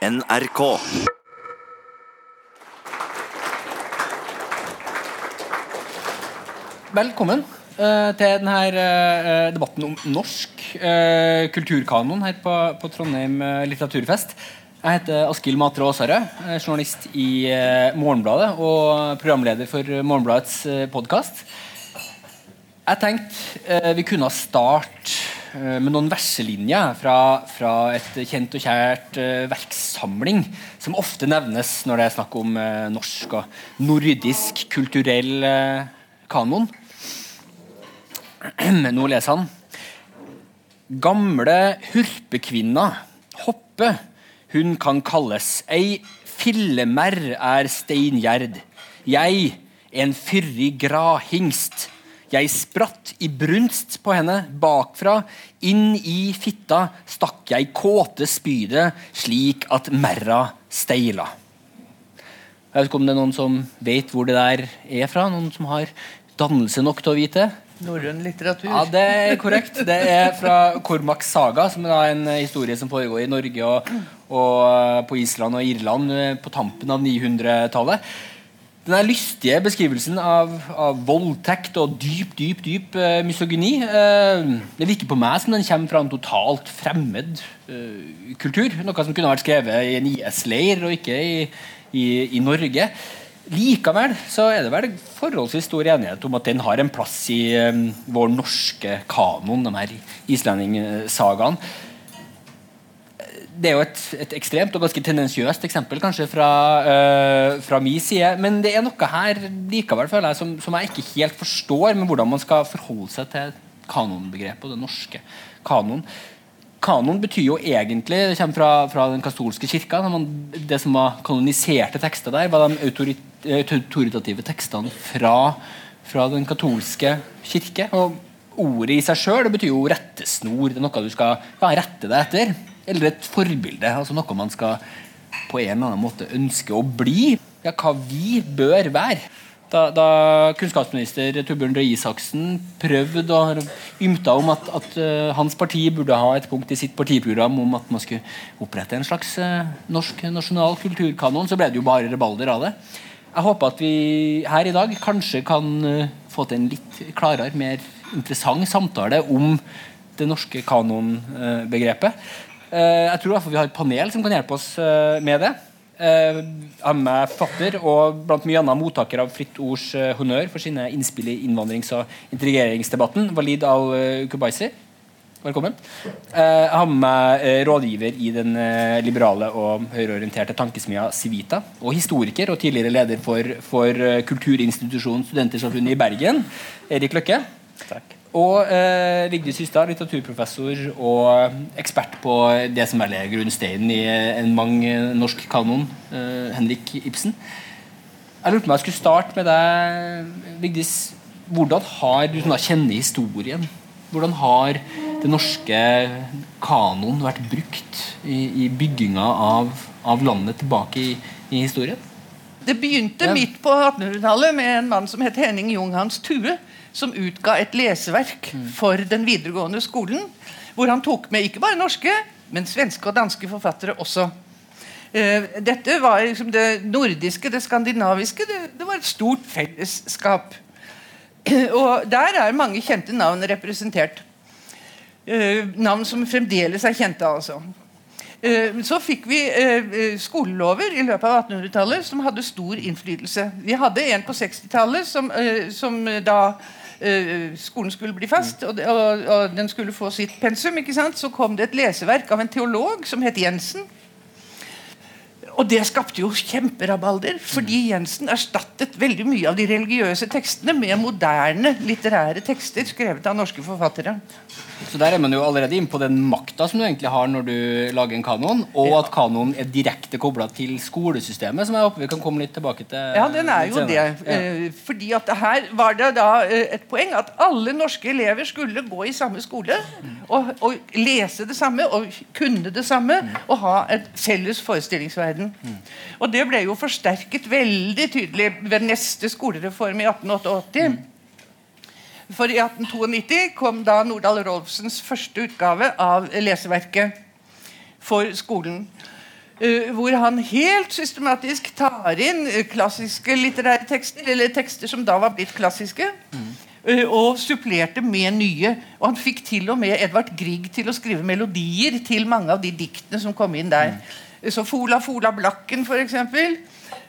NRK. Velkommen uh, til denne uh, debatten om norsk uh, kulturkanon her på, på Trondheim litteraturfest. Jeg heter Askild Matre Aasarød, journalist i Morgenbladet og programleder for Morgenbladets podkast. Jeg tenkte vi kunne starte med noen verselinjer fra, fra et kjent og kjært eh, verkssamling som ofte nevnes når det er snakk om eh, norsk og nordisk kulturell eh, kanon. Nå leser han. Gamle hurpekvinna, hoppe, hun kan kalles. Ei fillemerr er steingjerd. Jeg, en fyrig grahingst. Jeg spratt i brunst på henne bakfra, inn i fitta stakk jeg kåte spydet slik at merra steila. Jeg vet ikke om det er noen som vet hvor det der er fra? Noen som har dannelse nok til å vite? Norrøn litteratur. Ja, det er korrekt. Det er fra Kormaks saga, som er en historie som foregår i Norge og, og på Island og Irland på tampen av 900-tallet. Den er lystige beskrivelsen av, av voldtekt og dyp, dyp, dyp uh, misogyni. Uh, det virker på meg som den kommer fra en totalt fremmed uh, kultur. Noe som kunne vært skrevet i en IS-leir og ikke i, i, i Norge. Likevel så er det vel forholdsvis stor enighet om at den har en plass i vår norske kanon, de her islendingssagaene. Det er jo et, et, ekstremt og ganske tendensiøst eksempel kanskje fra, øh, fra min side. Men det er noe her likevel føler jeg, som, som, jeg ikke helt forstår med hvordan man skal forholde seg til kanonbegrepet og den norske kanon. Kanon betyr jo egentlig Det kommer fra, fra den katolske kirka. Man, det som var kanoniserte tekster der, var de autorit, autoritative tekstene fra, fra den katolske kirke. Og ordet i seg sjøl betyr jo rettesnor. Det er noe du skal ja, rette deg etter. Eller et forbilde. altså Noe man skal på en eller annen måte ønske å bli. Ja, hva vi bør være. Da, da, kunnskapsminister Torbjørn Røe Isaksen prøvde og ymta om at, at uh, hans parti burde ha et punkt i sitt partiprogram om at man skulle opprette en slags uh, norsk nasjonal kulturkanon, så ble det jo bare rebalder av det. Jeg håper at vi her i dag kanskje kan uh, få til en litt klarere, mer interessant samtale om det norske kanonbegrepet. Jeg tror i hvert fall vi har et panel som kan hjelpe oss med det. Jeg er med fatter og blant mye annet mottaker av Fritt Ords uh, honnør for sine innspill i innvandrings- og integreringsdebatten. Walid al-Kubaisi. Velkommen. Jeg har med rådgiver i den liberale og høyreorienterte tankesmia Civita. Og historiker og tidligere leder for, for kulturinstitusjonen Studentersamfunnet i Bergen, Erik Løkke. Takk. Og eh, Vigdis Hystad, litteraturprofessor og ekspert på det som er grunnsteinen i en mang norsk kanon, eh, Henrik Ibsen. Jeg lurte på om jeg skulle starte med deg, Vigdis. Hvordan har du da kjenner historien Hvordan har det norske kanon vært brukt i, i bygginga av, av, landet tilbake i, i historien? Det begynte ja. midt på 1800-tallet med en mann som het Henning Junghans Tue som utga et leseverk for den videregående skolen. Hvor han tok med ikke bare norske, men svenske og danske forfattere også. Uh, dette var liksom det nordiske, det skandinaviske. Det, det var et stort fellesskap. Uh, og der er mange kjente navn representert. Uh, navn som fremdeles er kjente, altså. Så fikk vi skolelover i løpet av 1800-tallet som hadde stor innflytelse. Vi hadde en på 60-tallet som, som da skolen skulle bli fast, og, den skulle få sitt pensum, så kom det et leseverk av en teolog som het Jensen. Og det skapte jo kjemperabalder, fordi Jensen erstattet veldig mye av de religiøse tekstene med moderne litterære tekster skrevet av norske forfattere. Så Der er man jo allerede inn på den makta som du egentlig har når du lager en kanon, og at kanonen er direkte kobla til skolesystemet, som jeg håper vi kan komme litt tilbake til. Ja, den er jo det. Ja. Eh, fordi at her var det da eh, et poeng at alle norske elever skulle gå i samme skole og, og lese det samme og kunne det samme og ha et felles forestillingsverden. Og det ble jo forsterket veldig tydelig ved neste skolereform i 1888. For i 1892 kom da Nordahl Rolfsens første utgave av leseverket for skolen. Uh, hvor han helt systematisk tar inn klassiske litterære tekster, eller tekster som da var blitt klassiske, mm. uh, og supplerte med nye. Og han fikk til og med Edvard Grieg til å skrive melodier til mange av de diktene som kom inn der. Mm. Så Fola Fola Blakken, f.eks.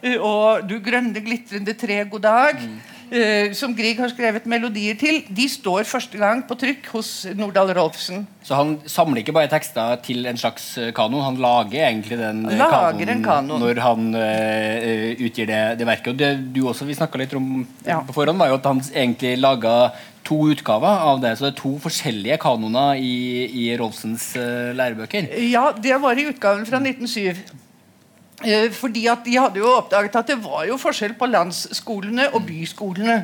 Uh, og Du grønne glitrende tre, god dag. Mm uh, som Grieg har skrevet melodier til, de står første gang på trykk hos Nordahl Rolfsen. Så han samler ikke bare tekster til en slags eh, kanon, han lager egentlig den eh, lager kanon, når han uh, utgir det, det, verket. Og det du også vi snakka litt om ja. på forhånd, var jo at han egentlig laga to utgaver av det. Så det er to forskjellige kanoner i, i Rolfsens uh, lærebøker. Ja, det var i utgaven fra 1907. Uh, fordi at De hadde jo oppdaget at det var jo forskjell på landsskolene og byskolene.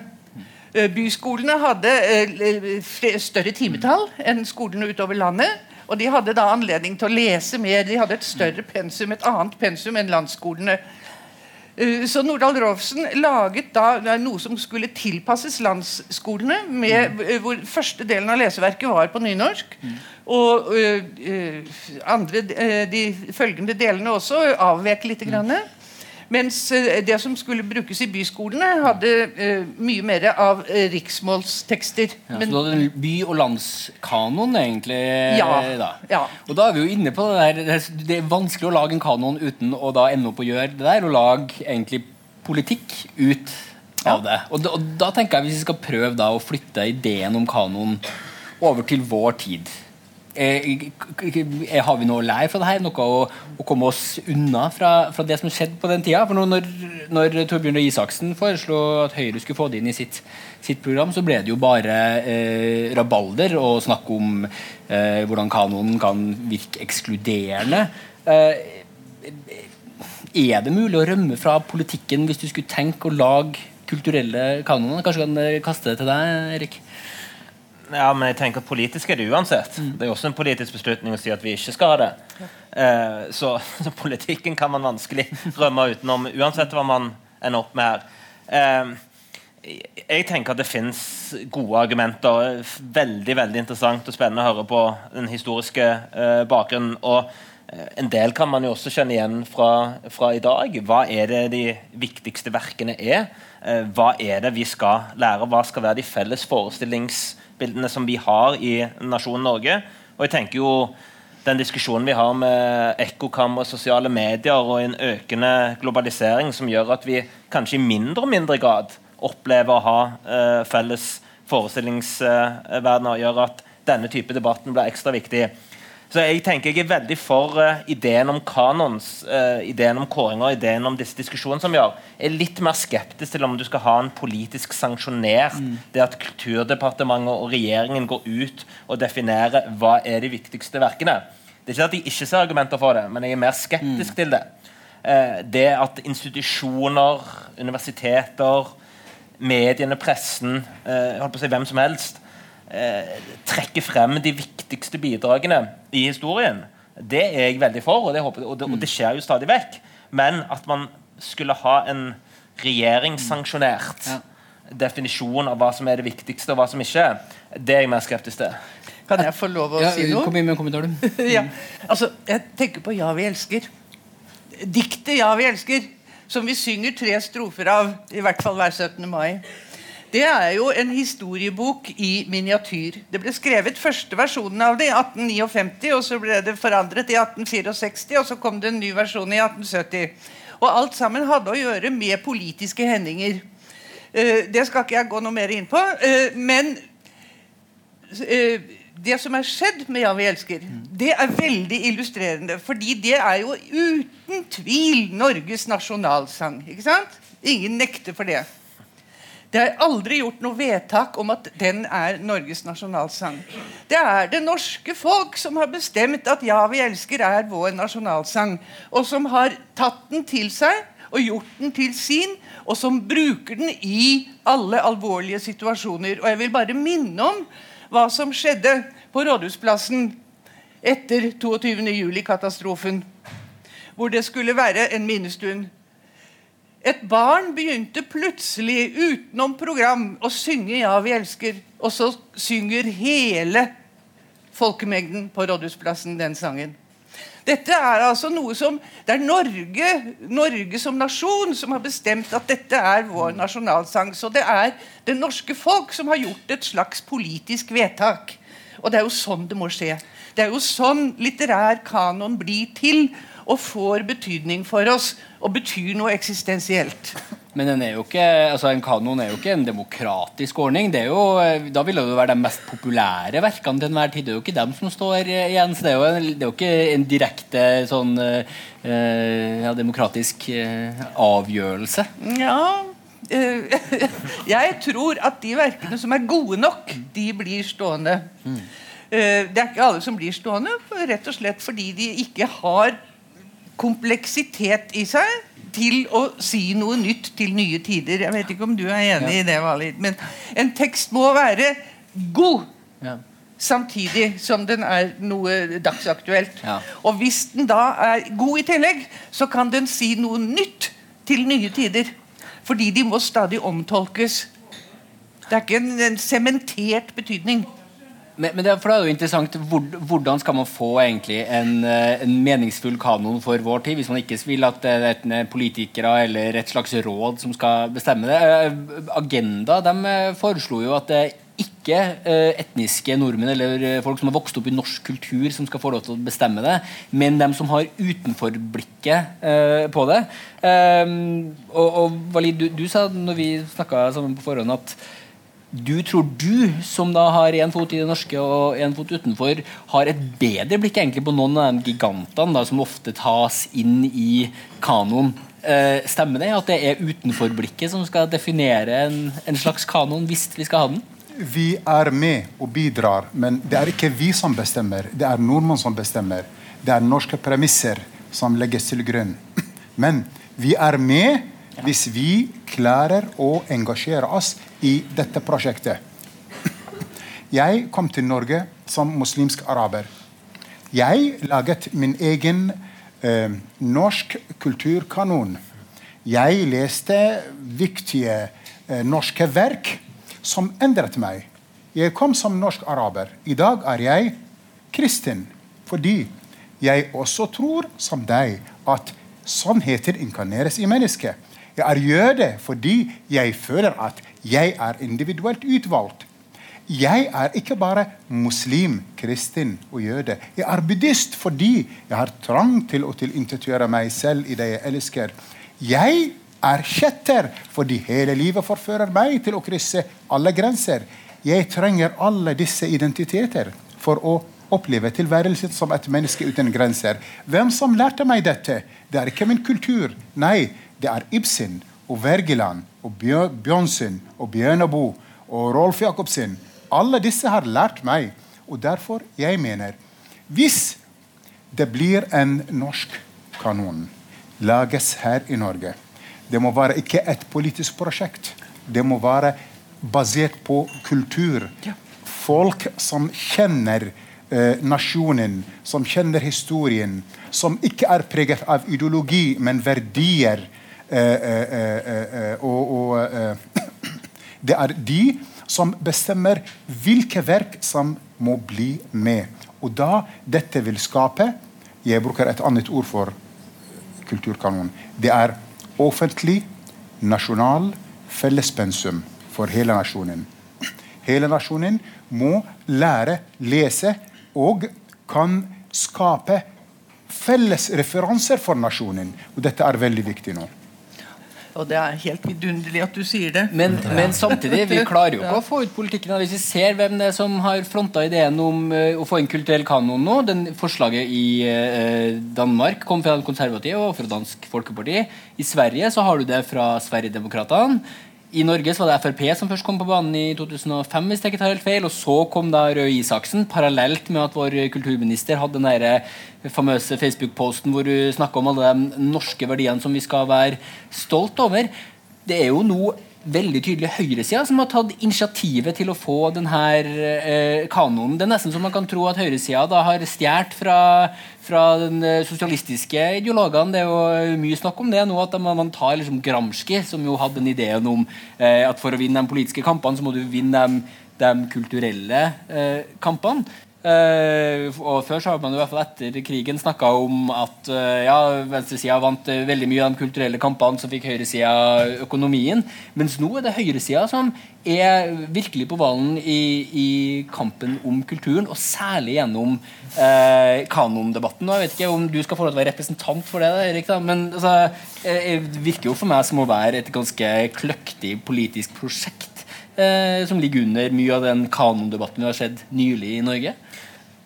Uh, byskolene hadde eh, større timetall enn skolene utover landet. Og de hadde da anledning til å lese mer. De hadde et større pensum, et annet pensum enn landsskolene. Så Nordahl Rolfsen laget da noe som skulle tilpasses landsskolene. Med, hvor første delen av leseverket var på nynorsk. Og øh, andre, de følgende delene også avvek litt. Grann. Mens det som skulle brukes i byskolene, hadde uh, mye mer av uh, riksmålstekster. Ja, Men, så du hadde by- og landskanon, egentlig? Ja, da. ja. Og da er vi jo inne på det der Det er vanskelig å lage en kanon uten å da ende opp å gjøre det der, og lage egentlig politikk ut av det. Og, da, og da tenker jeg hvis vi skal prøve da å flytte ideen om kanon over til vår tid Eh, har vi noe å lære fra det her? Noe å, å komme oss unna fra, fra, det som skjedde på den tida? For når, når Torbjørn Røe Isaksen foreslo at Høyre skulle få det inn i sitt, sitt program, så ble det jo bare eh, rabalder og snakk om eh, hvordan kanonen kan virke ekskluderende. Eh, er det mulig å rømme fra politikken hvis du skulle tenke å lage kulturelle kanoner? Kanskje kan kaste det til deg, Erik? Ja, men jeg tenker Politisk er det uansett. Mm. Det er også en politisk beslutning å si at vi ikke skal ha det. Ja. Eh, så, så, politikken kan man vanskelig rømme utenom, uansett hva man ender opp med her. Eh, jeg tenker at det fins gode argumenter. Veldig veldig interessant og spennende å høre på den historiske eh, bakgrunnen. og eh, en del kan man jo også kjenne igjen fra, fra, i dag. Hva er det de viktigste verkene er? Eh, hva er det vi skal lære? Hva skal være de felles forestillings bildene som vi har i nasjonen Norge. Og jeg tenker jo den diskusjonen vi har med ekkokammer, sosiale medier og en økende globalisering som gjør at vi kanskje i mindre og mindre grad opplever å ha eh, felles forestillingsverdener, gjør at denne type debatten blir ekstra viktig. Så jeg tenker jeg er veldig for uh, ideen om kanons, uh, ideen om kåringer, ideen om disse diskusjonene som vi har. Jeg er litt mer skeptisk til om du skal ha en politisk sanksjonert mm. det at Kulturdepartementet og regjeringen går ut og definerer hva er de viktigste verkene. Det er ikke at jeg ikke ser argumenter for det, men jeg er mer skeptisk mm. til det. Uh, det at institusjoner, universiteter, mediene, pressen, holdt på å si hvem som helst eh, trekker frem de viktigste bidragene i historien. Det er jeg veldig for, og det, håper, og det, og det skjer jo stadig vekk. Men at man skulle ha en regjeringssanksjonert ja. definisjon av hva som er det viktigste, og hva som ikke, det er jeg mer skeptisk til. Kan jeg få lov å ja, si noe? Kom inn med en kommentar, du. ja. altså, jeg tenker på 'Ja, vi elsker'. Diktet 'Ja, vi elsker', som vi synger tre strofer av, i hvert fall hver 17. mai. Det er jo en historiebok i miniatyr. Det ble skrevet første versjonen av det i 1859, og så ble det forandret i 1864, og så kom det en ny versjon i 1870. Og alt sammen hadde å gjøre med politiske hendinger. Uh, det skal ikke jeg gå noe mer inn på. Uh, men uh, det som er skjedd med 'Ja, vi elsker', det er veldig illustrerende. Fordi det er jo uten tvil Norges nasjonalsang. Ingen nekter for det. Det er aldri gjort noe vedtak om at den er Norges nasjonalsang. Det er det norske folk som har bestemt at 'Ja, vi elsker' er vår nasjonalsang. Og som har tatt den til seg og gjort den til sin, og som bruker den i alle alvorlige situasjoner. Og jeg vil bare minne om hva som skjedde på Rådhusplassen etter 22. juli-katastrofen. Hvor det skulle være en minnestund et barn begynte plutselig utenom program å synge 'Ja, vi elsker', og så synger hele folkemengden på Rådhusplassen den sangen. Dette er altså noe som Det er Norge, Norge som nasjon som har bestemt at dette er vår nasjonalsang. Så det er det norske folk som har gjort et slags politisk vedtak. Og det er jo sånn det må skje. Det er jo sånn litterær kanon blir til og får betydning for oss og betyr noe eksistensielt. Men en, ikke, altså en kanon er jo ikke en demokratisk ordning. Jo, da vil det jo være de mest populære verkene til enhver tid. Det er jo ikke dem som står igjen. så Det er jo, en, det er jo ikke en direkte sånn uh, ja, demokratisk avgjørelse. Ja, jeg tror at de verkene som er gode nok, de blir stående. Mm. det er ikke alle som blir stående, rett og slett fordi de ikke har kompleksitet i seg til å si noe nytt til nye tider. Jeg vet ikke om du er enig ja. i det, Valid, men en tekst må være god. Ja. Samtidig som den er noe dagsaktuelt. Ja. Og hvis den da er god i tillegg, så kan den si noe nytt til nye tider. Fordi de må stadig omtolkes. Det er ikke en sementert betydning. Men, men det, for det er jo interessant, Hvordan skal man få en, eh, en, meningsfull kanon for vår tid, hvis man ikke vil at det er politikere eller et slags råd som skal bestemme det? Eh, Agenda de eh, foreslo jo at det ikke etniske nordmenn eller folk som har vokst opp i norsk kultur, som skal få lov til å bestemme det, men dem som har utenforblikket på det. og, og Valid, du, du, sa når vi snakka sammen på forhånd, at du tror du, som da har én fot i det norske og én fot utenfor, har et bedre blikk egentlig på noen av de gigantene da, som ofte tas inn i kanoen. Eh, stemmer det at det er utenforblikket som skal definere en, en, slags kanon, hvis vi skal ha den? Vi er med og bidrar, men det er ikke vi som bestemmer. Det er nordmenn som bestemmer. Det er norske premisser som legges til grunn. Men vi er med hvis vi klarer å engasjere oss i dette prosjektet. Jeg kom til Norge som muslimsk araber. Jeg laget min egen eh, norsk kulturkanon. Jeg leste viktige eh, norske verk som endret meg. Jeg kom som norsk araber. I dag er jeg kristen fordi jeg også tror, som deg, at sannheter inkarneres i mennesket. Jeg er jøde fordi jeg føler at jeg er individuelt utvalgt. Jeg er ikke bare muslim, kristen og jøde. Jeg er buddhist fordi jeg har trang til å tilintetgjøre meg selv i det jeg elsker. Jeg er kjetter fordi hele livet forfører meg til å krysse alle grenser. Jeg trenger alle disse identiteter for å oppleve tilværelsen som et menneske uten grenser. Hvem som lærte meg dette? Det er ikke min kultur. Nei, det er Ibsen og Wergeland og Bjørnsen og Bjørneboe og Rolf Jacobsen. Alle disse har lært meg. Og derfor jeg mener Hvis det blir en norsk kanon lages her i Norge Det må være ikke et politisk prosjekt. Det må være basert på kultur. Folk som kjenner eh, nasjonen, som kjenner historien, som ikke er preget av ideologi, men verdier Eh, eh, eh, og, det er de som bestemmer hvilke verk som må bli med. Og da dette vil skape Jeg bruker et annet ord for kulturkanon. Det er offentlig, nasjonal fellespensum for hele nasjonen. Hele nasjonen må lære, lese og kan skape felles referanser for nasjonen. Og dette er veldig viktig nå. Og det er helt vidunderlig at du sier det. Men, men samtidig, vi klarer jo ikke å få ut politikken. Hvis vi ser hvem det er som har fronta ideen om uh, å få en kulturell kanon nå den Forslaget i uh, Danmark kom fra konservative og fra Dansk Folkeparti. I Sverige så har du det fra Sverigedemokraterna. I Norge så var det Frp som først kom på banen i 2005, hvis jeg ikke tar helt feil. Og så kom da Røe Isaksen, parallelt med at vår kulturminister hadde den der eh, famøse Facebook-posten hvor hun snakka om alle de norske verdiene som vi skal være stolt over. Det er jo nå veldig tydelig høyresida som har tatt initiativet til å få denne eh, kanonen. Det er nesten så man kan tro at høyresida har stjålet fra, fra den eh, sosialistiske ideologene. Det er jo mye snakk om det nå, at man, man tar liksom Gramsci, som jo hadde den ideen om eh, at for å vinne de politiske kampene, så må du vinne de, de kulturelle eh, kampene. Eh, og Før så har man jo i hvert fall etter krigen snakka om at uh, ja, venstresida vant uh, veldig mye av de kulturelle kampene, så fikk høyresida økonomien. Mens nå er det høyresida som er virkelig på ballen i, i, kampen om kulturen, og særlig gjennom uh, kanondebatten. Jeg vet ikke om du skal få lov til å være representant for det, da, Erik, da, men altså, det virker jo for meg som å være et ganske kløktig politisk prosjekt. som ligger under mye av den kanondebatten vi har sett nylig i Norge.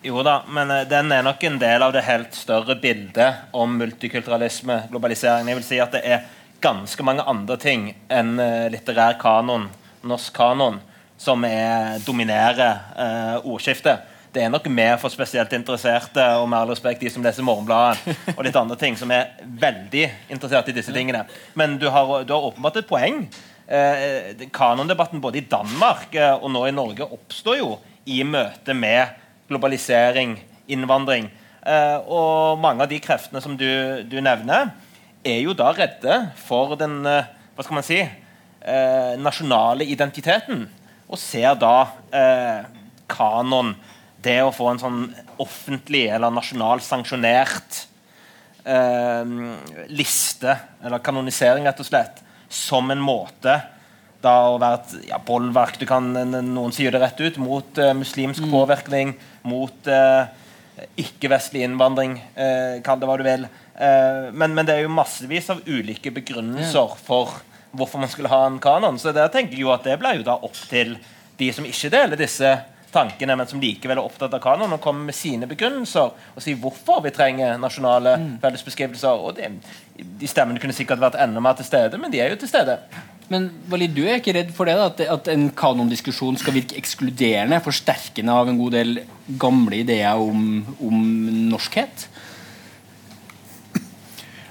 Jo da, men uh, den er nok en del av det helt større bildet om multikulturalisme, globalisering. Jeg vil si at det er ganske mange andre ting enn uh, litterær kanon, norsk kanon, som er, dominerer eh, ordskiftet. Det er nok mer for spesielt interesserte og med all respekt de som leser Morgenbladet og litt andre ting, som er veldig interessert i disse tingene. Men du har, du har åpenbart et poeng. kanondebatten både i Danmark og nå i Norge oppstår jo i møte med globalisering, innvandring. Eh, og mange av de kreftene som du, du, nevner, er jo da redde for den eh, hva skal man si, eh, nasjonale identiteten. Og ser da eh, kanon, det å få en sånn offentlig eller nasjonalt sanksjonert eh, liste, eller kanonisering, rett og slett, som en måte da å være et ja, bolverk du kan, Noen sier det rett ut mot eh, muslimsk mm. påvirkning, mot uh, ikke-vestlig innvandring, uh, kall det hva du vil. Men, men, det er jo massevis av ulike begrunnelser for hvorfor man skulle ha en kanon. Så der tenker jeg jo at det ble jo da opp til de som ikke deler disse tankene, men som likevel er opptatt av kanon, og kommer med sine begrunnelser og sier hvorfor vi trenger nasjonale mm. fellesbeskrivelser. Og de, de stemmene kunne sikkert vært enda mer til stede, men de er jo til stede. Men Valid, du er ikke redd for det da, at, at en kanondiskusjon skal virke ekskluderende, forsterkende av en god del gamle ideer om, om norskhet?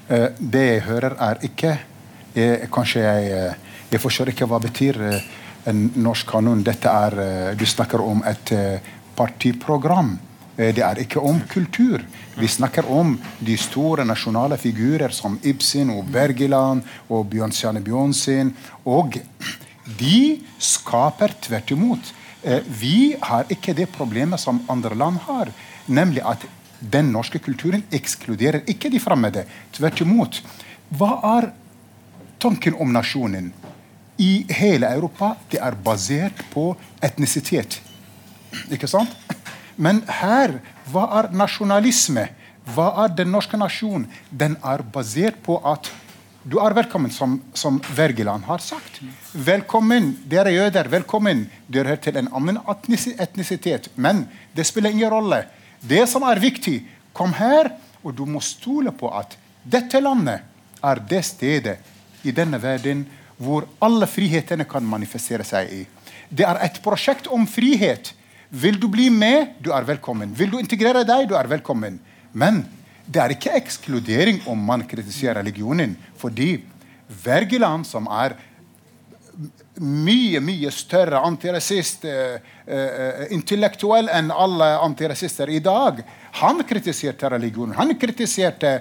Uh, det jeg hører, er ikke jeg, Kanskje jeg, eh, jeg forstår ikke hva betyr en norsk kanon. Dette er, Du snakker om et partiprogram. Det er ikke om kultur. Vi snakker om de store nasjonale figurer som Ibsen og Bergeland og Bjørnstjerne Bjørnsen. Og de skaper tvert imot. Eh, vi har ikke det problemet som andre land har, nemlig at den norske kulturen ekskluderer ikke de fremmede. Tvert imot. Hva er tanken om nasjonen? I hele Europa det er basert på etnisitet. Ikke sant? Men her, hva er nasjonalisme? Hva er den norske nasjonen? Den er basert på at du er velkommen, som, som Wergeland har sagt. Velkommen, dere jøder. Velkommen. Dere hører til en annen etnisitet. Men det spiller ingen rolle. Det som er viktig, kom her, og du må stole på at dette landet er det stedet i denne verden hvor alle frihetene kan manifestere seg i. Det er et prosjekt om frihet. Vil du bli med, du er velkommen. Vil du integrere deg, du er velkommen. Men det er ikke ekskludering om man kritiserer religionen. Fordi Wergeland, som er mye mye større antirasist, uh, intellektuell enn alle antirasister i dag, han kritiserte religionen. Han kritiserte,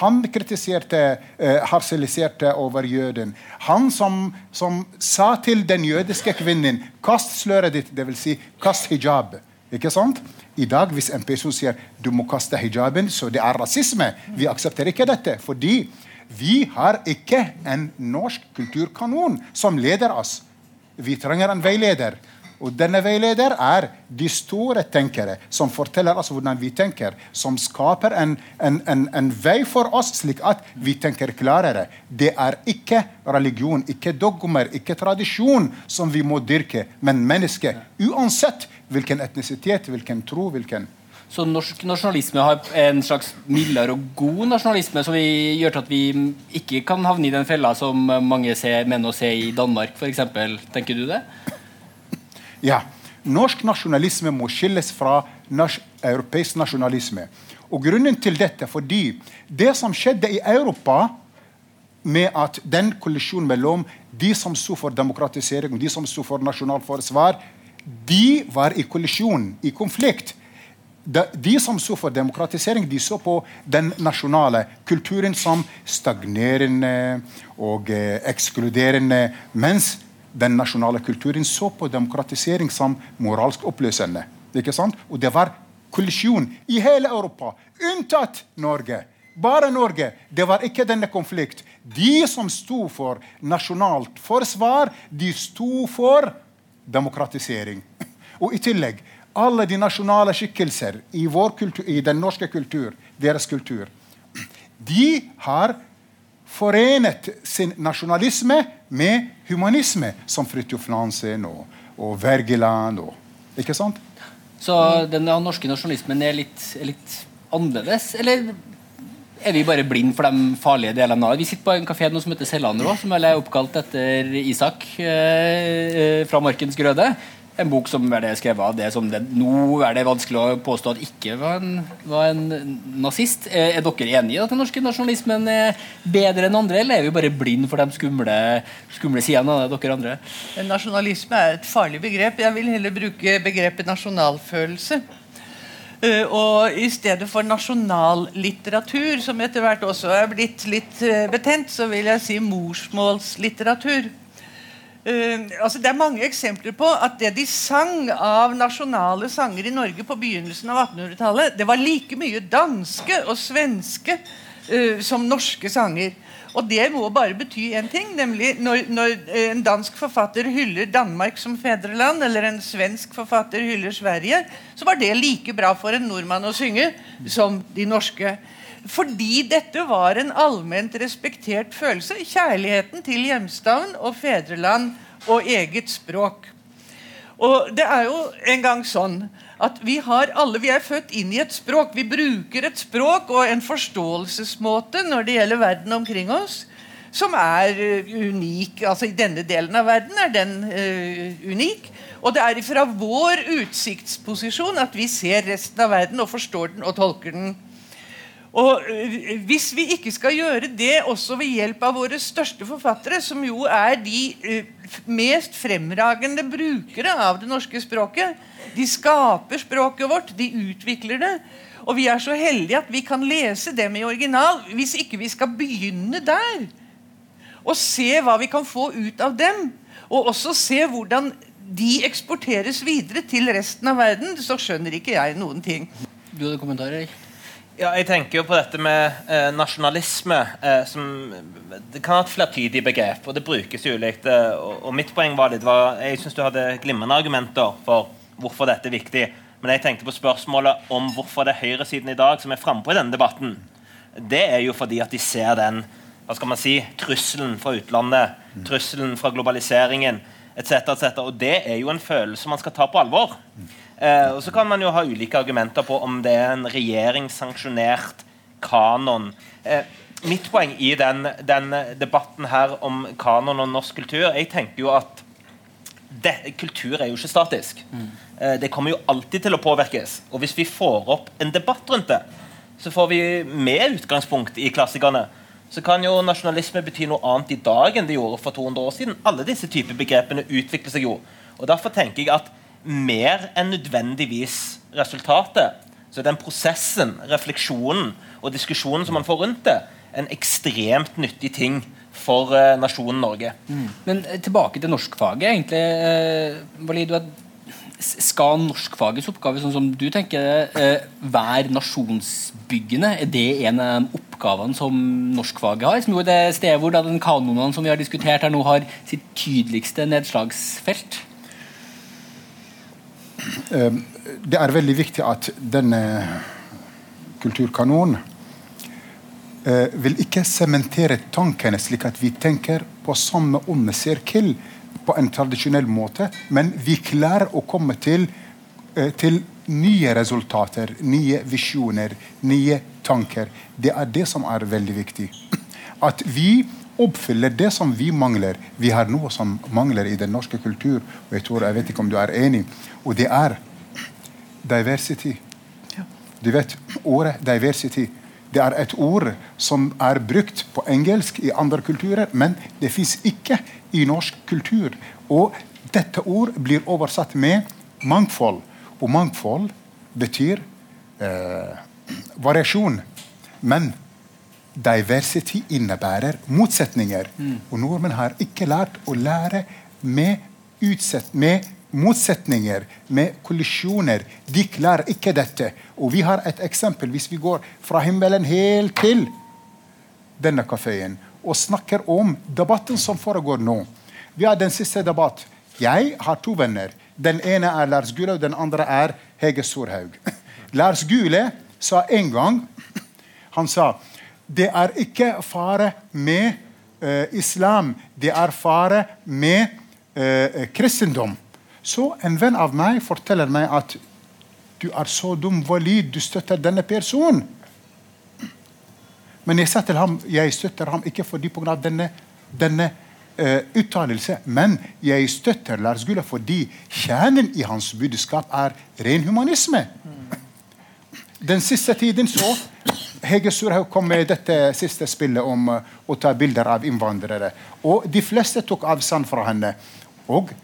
han kritiserte uh, harseliserte over jøden. Han som, som, sa til den jødiske kvinnen 'kast sløret ditt', dvs. Si, 'kast hijab'. Ikke sant? I dag, hvis en person sier 'du må kaste hijaben', så det er rasisme. Vi aksepterer ikke dette. Fordi vi har ikke en norsk kulturkanon som leder oss. Vi trenger en veileder. Og denne veileder er de store tenkere som forteller oss hvordan vi tenker. Som skaper en, en, en, en, vei for oss, slik at vi tenker klarere. Det er ikke religion, ikke dogmer, ikke tradisjon som vi må dyrke, men mennesket. Uansett hvilken etnisitet, hvilken tro, hvilken så norsk nasjonalisme har en slags mildere og god nasjonalisme som gjør til at vi ikke kan havne i den fella som mange ser, mener å se i Danmark, f.eks. Tenker du det? Ja. Norsk nasjonalisme må skilles fra nas europeisk nasjonalisme. Og Grunnen til dette fordi det som skjedde i Europa med at den kollisjonen mellom de som sto for demokratisering og de som sto for nasjonalt forsvar, de var i kollisjon, i konflikt. De, som så for demokratisering, de så på den nasjonale kulturen som stagnerende og eh, ekskluderende. Mens den nasjonale kulturen så på demokratisering som moralsk oppløsende. Ikke sant? Og det var kollisjon i hele Europa, unntatt Norge. Bare Norge. Det var ikke denne konflikt. De som sto for nasjonalt forsvar, de sto for demokratisering. Og i tillegg alle de nasjonale skikkelser i, kultur, i den norske kultur, deres kultur, de har forenet sin nasjonalisme med humanisme, som Fridtjof Nansen og, og Wergeland. Og, ikke sant? Så den norske nasjonalismen er litt, er litt annerledes? Eller er vi bare blind for de farlige delene? Vi sitter på en kafé som heter Sellander, som er oppkalt etter Isak eh, fra Markens Grøde en bok som er det skrevet av det som det, Nå er det vanskelig å påstå at ikke var en, var en nazist. Er, er dere enige i at den norske nasjonalismen er bedre enn andre, eller er vi bare blind for de skumle, skumle sidene av dere andre? Nasjonalisme er et farlig begrep. Jeg vil heller bruke begrepet nasjonalfølelse. Uh, og I stedet for nasjonallitteratur, som etter hvert også er blitt litt uh, betent, så vil jeg si morsmålslitteratur. Uh, altså det er mange eksempler på at det de sang av nasjonale sanger i Norge på begynnelsen av 1800-tallet, det var like mye danske og svenske uh, som norske sanger. Og det må bare bety én ting, nemlig når, når, en dansk forfatter hyller Danmark som fedreland, eller en svensk forfatter hyller Sverige, så var det like bra for en nordmann å synge som de norske. Fordi dette var en allment respektert følelse. Kjærligheten til hjemstavn og fedreland og eget språk. Og det er jo en gang sånn at vi har alle, vi er født inn i et språk. Vi bruker et språk og en forståelsesmåte når det gjelder verden omkring oss, som er uh, unik. Altså I denne delen av verden er den uh, unik. Og det er fra vår utsiktsposisjon at vi ser resten av verden og forstår den og tolker den. Og øh, Hvis vi ikke skal gjøre det også ved hjelp av våre største forfattere, som jo er de øh, mest fremragende brukere av det norske språket De skaper språket vårt, de utvikler det. Og vi er så heldige at vi kan lese dem i original. Hvis ikke vi skal begynne der og se hva vi kan få ut av dem, og også se hvordan de eksporteres videre til resten av verden, så skjønner ikke jeg noen ting. Du hadde kommentarer? Ja, jeg tenker jo på dette med eh, nasjonalisme eh, som Det kan ha et flertydig begrep, og det brukes ulikt. Eh, og, og, mitt poeng var litt var, Jeg syns du hadde glimrende argumenter for hvorfor dette er viktig. Men jeg tenkte på spørsmålet om hvorfor det er høyresiden i dag som er frampå i denne debatten. Det er jo fordi at de ser den hva skal man si, trusselen fra utlandet, trusselen fra globaliseringen etc. Et Og det er jo en følelse man skal ta på alvor. Eh, og Så kan man jo ha ulike argumenter på om det er en regjeringssanksjonert kanon. Eh, mitt poeng i den, den, debatten her om kanon og norsk kultur Jeg tenker jo at det, kultur er jo ikke statisk. Mm. Eh, det kommer jo alltid til å påvirkes. Og hvis vi får opp en debatt rundt det, så får vi med utgangspunkt i klassikerne. Så kan jo nasjonalisme bety noe annet i dag enn det gjorde for 200 år siden. Alle disse typer begrepene utvikler seg jo. Og Derfor tenker jeg at mer enn nødvendigvis resultatet. Så den prosessen, refleksjonen og diskusjonen som man får rundt det, en ekstremt nyttig ting for uh, nasjonen Norge. Mm. Men uh, tilbake til norskfaget. egentlig, uh, Valid, Skal norskfagets oppgave, sånn som du tenker, være nasjonsbyggende? Er det en av oppgavene som norskfaget har? Som jo er det stedet hvor den kanonen som vi har diskutert her nå, har sitt tydeligste nedslagsfelt? Ehm, det er veldig viktig at denne kulturkanonen eh, vil ikke sementere tankene slik at vi tenker på samme onde sirkel på en tradisjonell måte, men vi klarer å komme til, eh, til nye resultater, nye visjoner, nye tanker. Det er det som er veldig viktig. At vi oppfyller det som vi mangler. Vi har noe som mangler i den norske kultur, og jeg tror, jeg vet ikke om du er enig, og det er diversity. Du vet, ordet diversity det er et ord som er brukt på engelsk i andre kulturer, men det fins ikke i norsk kultur. Og dette ord blir oversatt med mangfold. Og mangfold betyr eh, variasjon. Men diversity innebærer motsetninger. Mm. Og nordmenn har ikke lært å lære med, utsett, med motsetninger, med kollisjoner. De klarer ikke dette. Og vi har et eksempel. Hvis vi går fra himmelen helt til denne kafeen og snakker om debatten som foregår nå. Vi har den siste debatt. Jeg har to venner. Den ene er Lars Gule, og den andre er Hege Storhaug. Lars Gule sa en gang Han sa det er ikke fare med uh, islam, det er fare med uh, kristendom. Så en venn av meg forteller meg at du er så dum, valid, du støtter denne personen. Men jeg sa til ham jeg støtter ham ikke fordi pga. denne, denne uh, uttalelse, men jeg støtter Lars Gula fordi kjernen i hans budskap er ren humanisme. Den siste tiden så Hege Surhaug kom med dette siste spillet om uh, å ta bilder av innvandrere. Og de fleste tok avstand fra henne. Og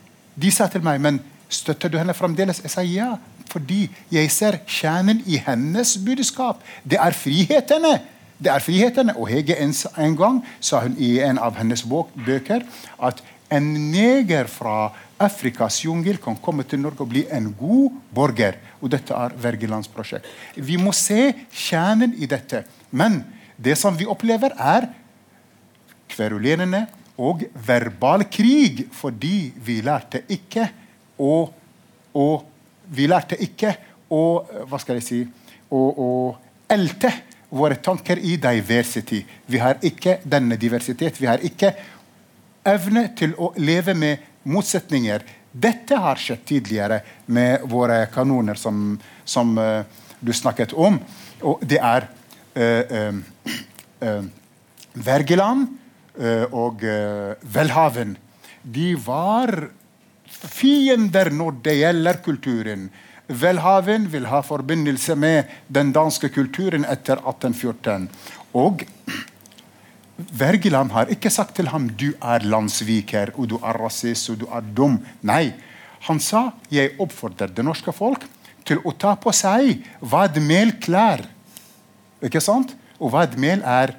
de sa til meg men støtter du henne fremdeles. Jeg sa ja, fordi jeg ser kjernen i hennes budskap. Det er frihetene. Det er frihetene. Og Hege en, en gang sa hun i en av hennes bøker at en neger fra Afrikas jungel kan komme til Norge og bli en god borger. Og dette er Wergelands prosjekt. Vi må se kjernen i dette. Men det som vi opplever, er kverulerende og verbal krig fordi vi lærte ikke å, å Vi lærte ikke å Hva skal jeg si å, å elte våre tanker i diversity. Vi har ikke denne diversitet. Vi har ikke evne til å leve med motsetninger. Dette har skjedd tidligere med våre kanoner, som, som uh, du snakket om. Og det er uh, uh, Wergeland og Welhaven. De var fiender når det gjelder kulturen. Welhaven vil ha forbindelse med den danske kulturen etter 1814. Og Wergeland har ikke sagt til ham du er landssviker og du er rasist og du er dum. Nei. Han sa jeg oppfordrer det norske folk til å ta på seg vadmelklær. Ikke sant? Og vadmel er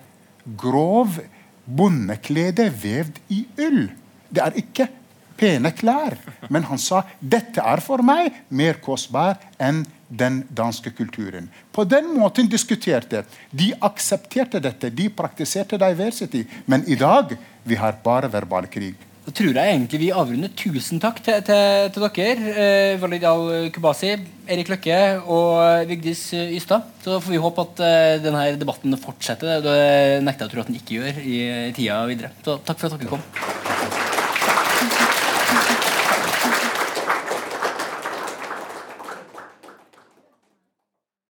grov bondeklede vevd i ull. Det er ikke pene klær. Men han sa dette er for meg mer kostbar enn den danske kulturen. På den måten diskuterte de. aksepterte dette, de praktiserte diversity. Men i dag vi har bare verbal krig. Da tror jeg egentlig vi avrunder. Tusen takk til, til, til dere. Eh, Walid al-Kubasi, Erik Løkke og Vigdis Ystad. Så får vi håpe at eh, denne debatten fortsetter. Det nekter jeg å tro at den ikke gjør i tida videre. Så takk for at dere kom.